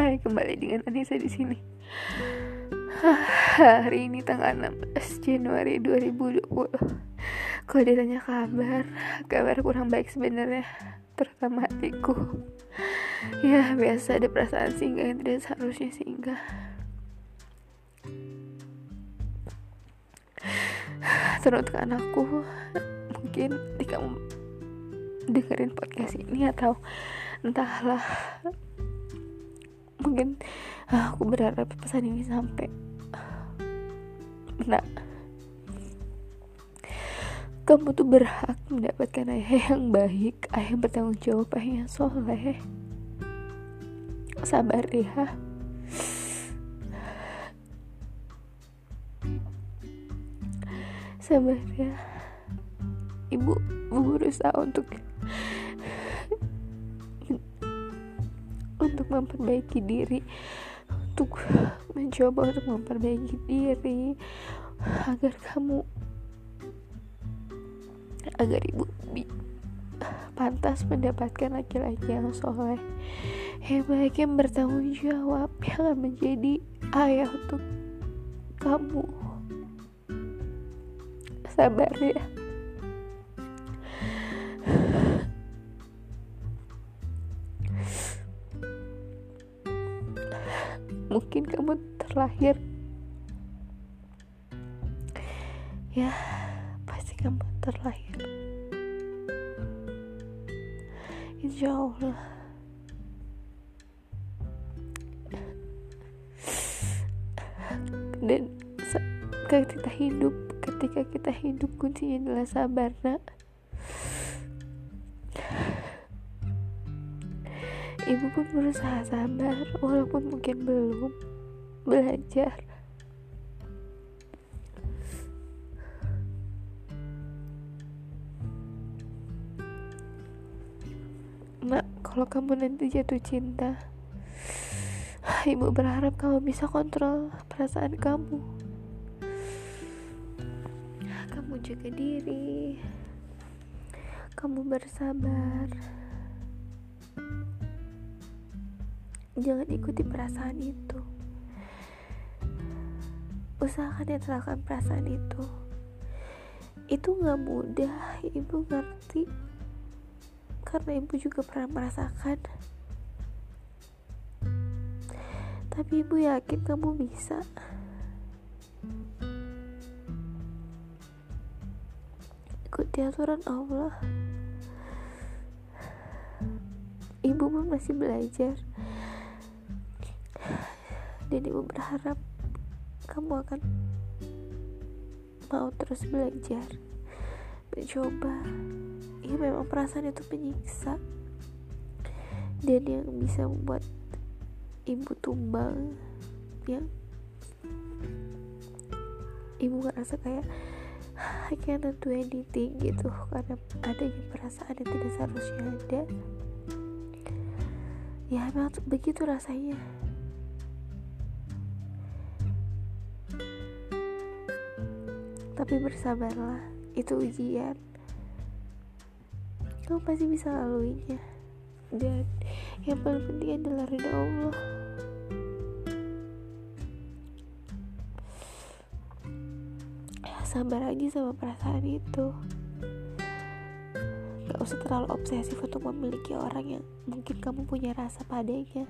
Hai, kembali dengan Anissa di sini. Hari ini tanggal 16 Januari 2020. Kalau ditanya kabar, kabar kurang baik sebenarnya, terutama hatiku. Ya, biasa ada perasaan singgah yang tidak seharusnya singgah. Teruntuk anakku, mungkin jika kamu dengerin podcast ini atau entahlah mungkin ah, aku berharap pesan ini sampai nah kamu tuh berhak mendapatkan ayah yang baik ayah yang bertanggung jawab ayah yang soleh. Sabar ya. Sabar ya. Ibu berusaha untuk untuk memperbaiki diri untuk mencoba untuk memperbaiki diri agar kamu agar ibu pantas mendapatkan laki-laki yang soleh yang baik yang bertanggung jawab yang akan menjadi ayah untuk kamu. Sabar ya mungkin kamu terlahir. Ya pasti kamu terlahir. Insya Allah. Dan ketika kita hidup ketika kita hidup kuncinya adalah sabar nak ibu pun berusaha sabar walaupun mungkin belum belajar. Nak, kalau kamu nanti jatuh cinta Ibu berharap kamu bisa kontrol perasaan kamu. Kamu jaga diri. Kamu bersabar jangan ikuti perasaan itu. Usahakan netralkan perasaan itu. Itu gak mudah ibu ngerti. Karena ibu juga pernah merasakan. Tapi ibu yakin kamu bisa. Ikuti aturan Allah. Ibu pun masih belajar dan ibu berharap kamu akan mau terus belajar mencoba. Ya memang perasaan itu menyiksa. Dan yang bisa membuat ibu tumbang yang ibu ngerasa kayak I cannot do anything gitu. Karena adanya perasaan yang tidak seharusnya ada. Ya memang begitu rasanya tapi bersabarlah itu ujian. Kamu pasti bisa laluinya. Dan yang paling penting adalah ridho Allah. Sabar aja sama perasaan itu. Gak usah terlalu obsesif untuk memiliki orang yang mungkin kamu punya rasa padanya.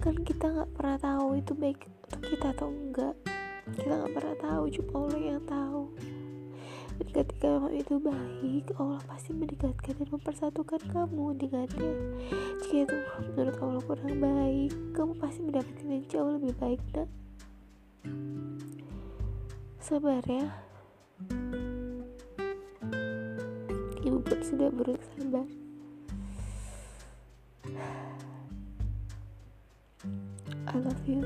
Kan kita gak pernah tahu itu baik untuk kita atau enggak kita nggak pernah tahu cuma Allah yang tahu. Dan ketika memang itu baik Allah pasti mendekatkan dan mempersatukan kamu dengannya. Jika itu menurut Allah kurang baik kamu pasti mendapatkan yang jauh lebih baik nak. Sabar ya. Ibu pun sudah berusaha sabar. I love you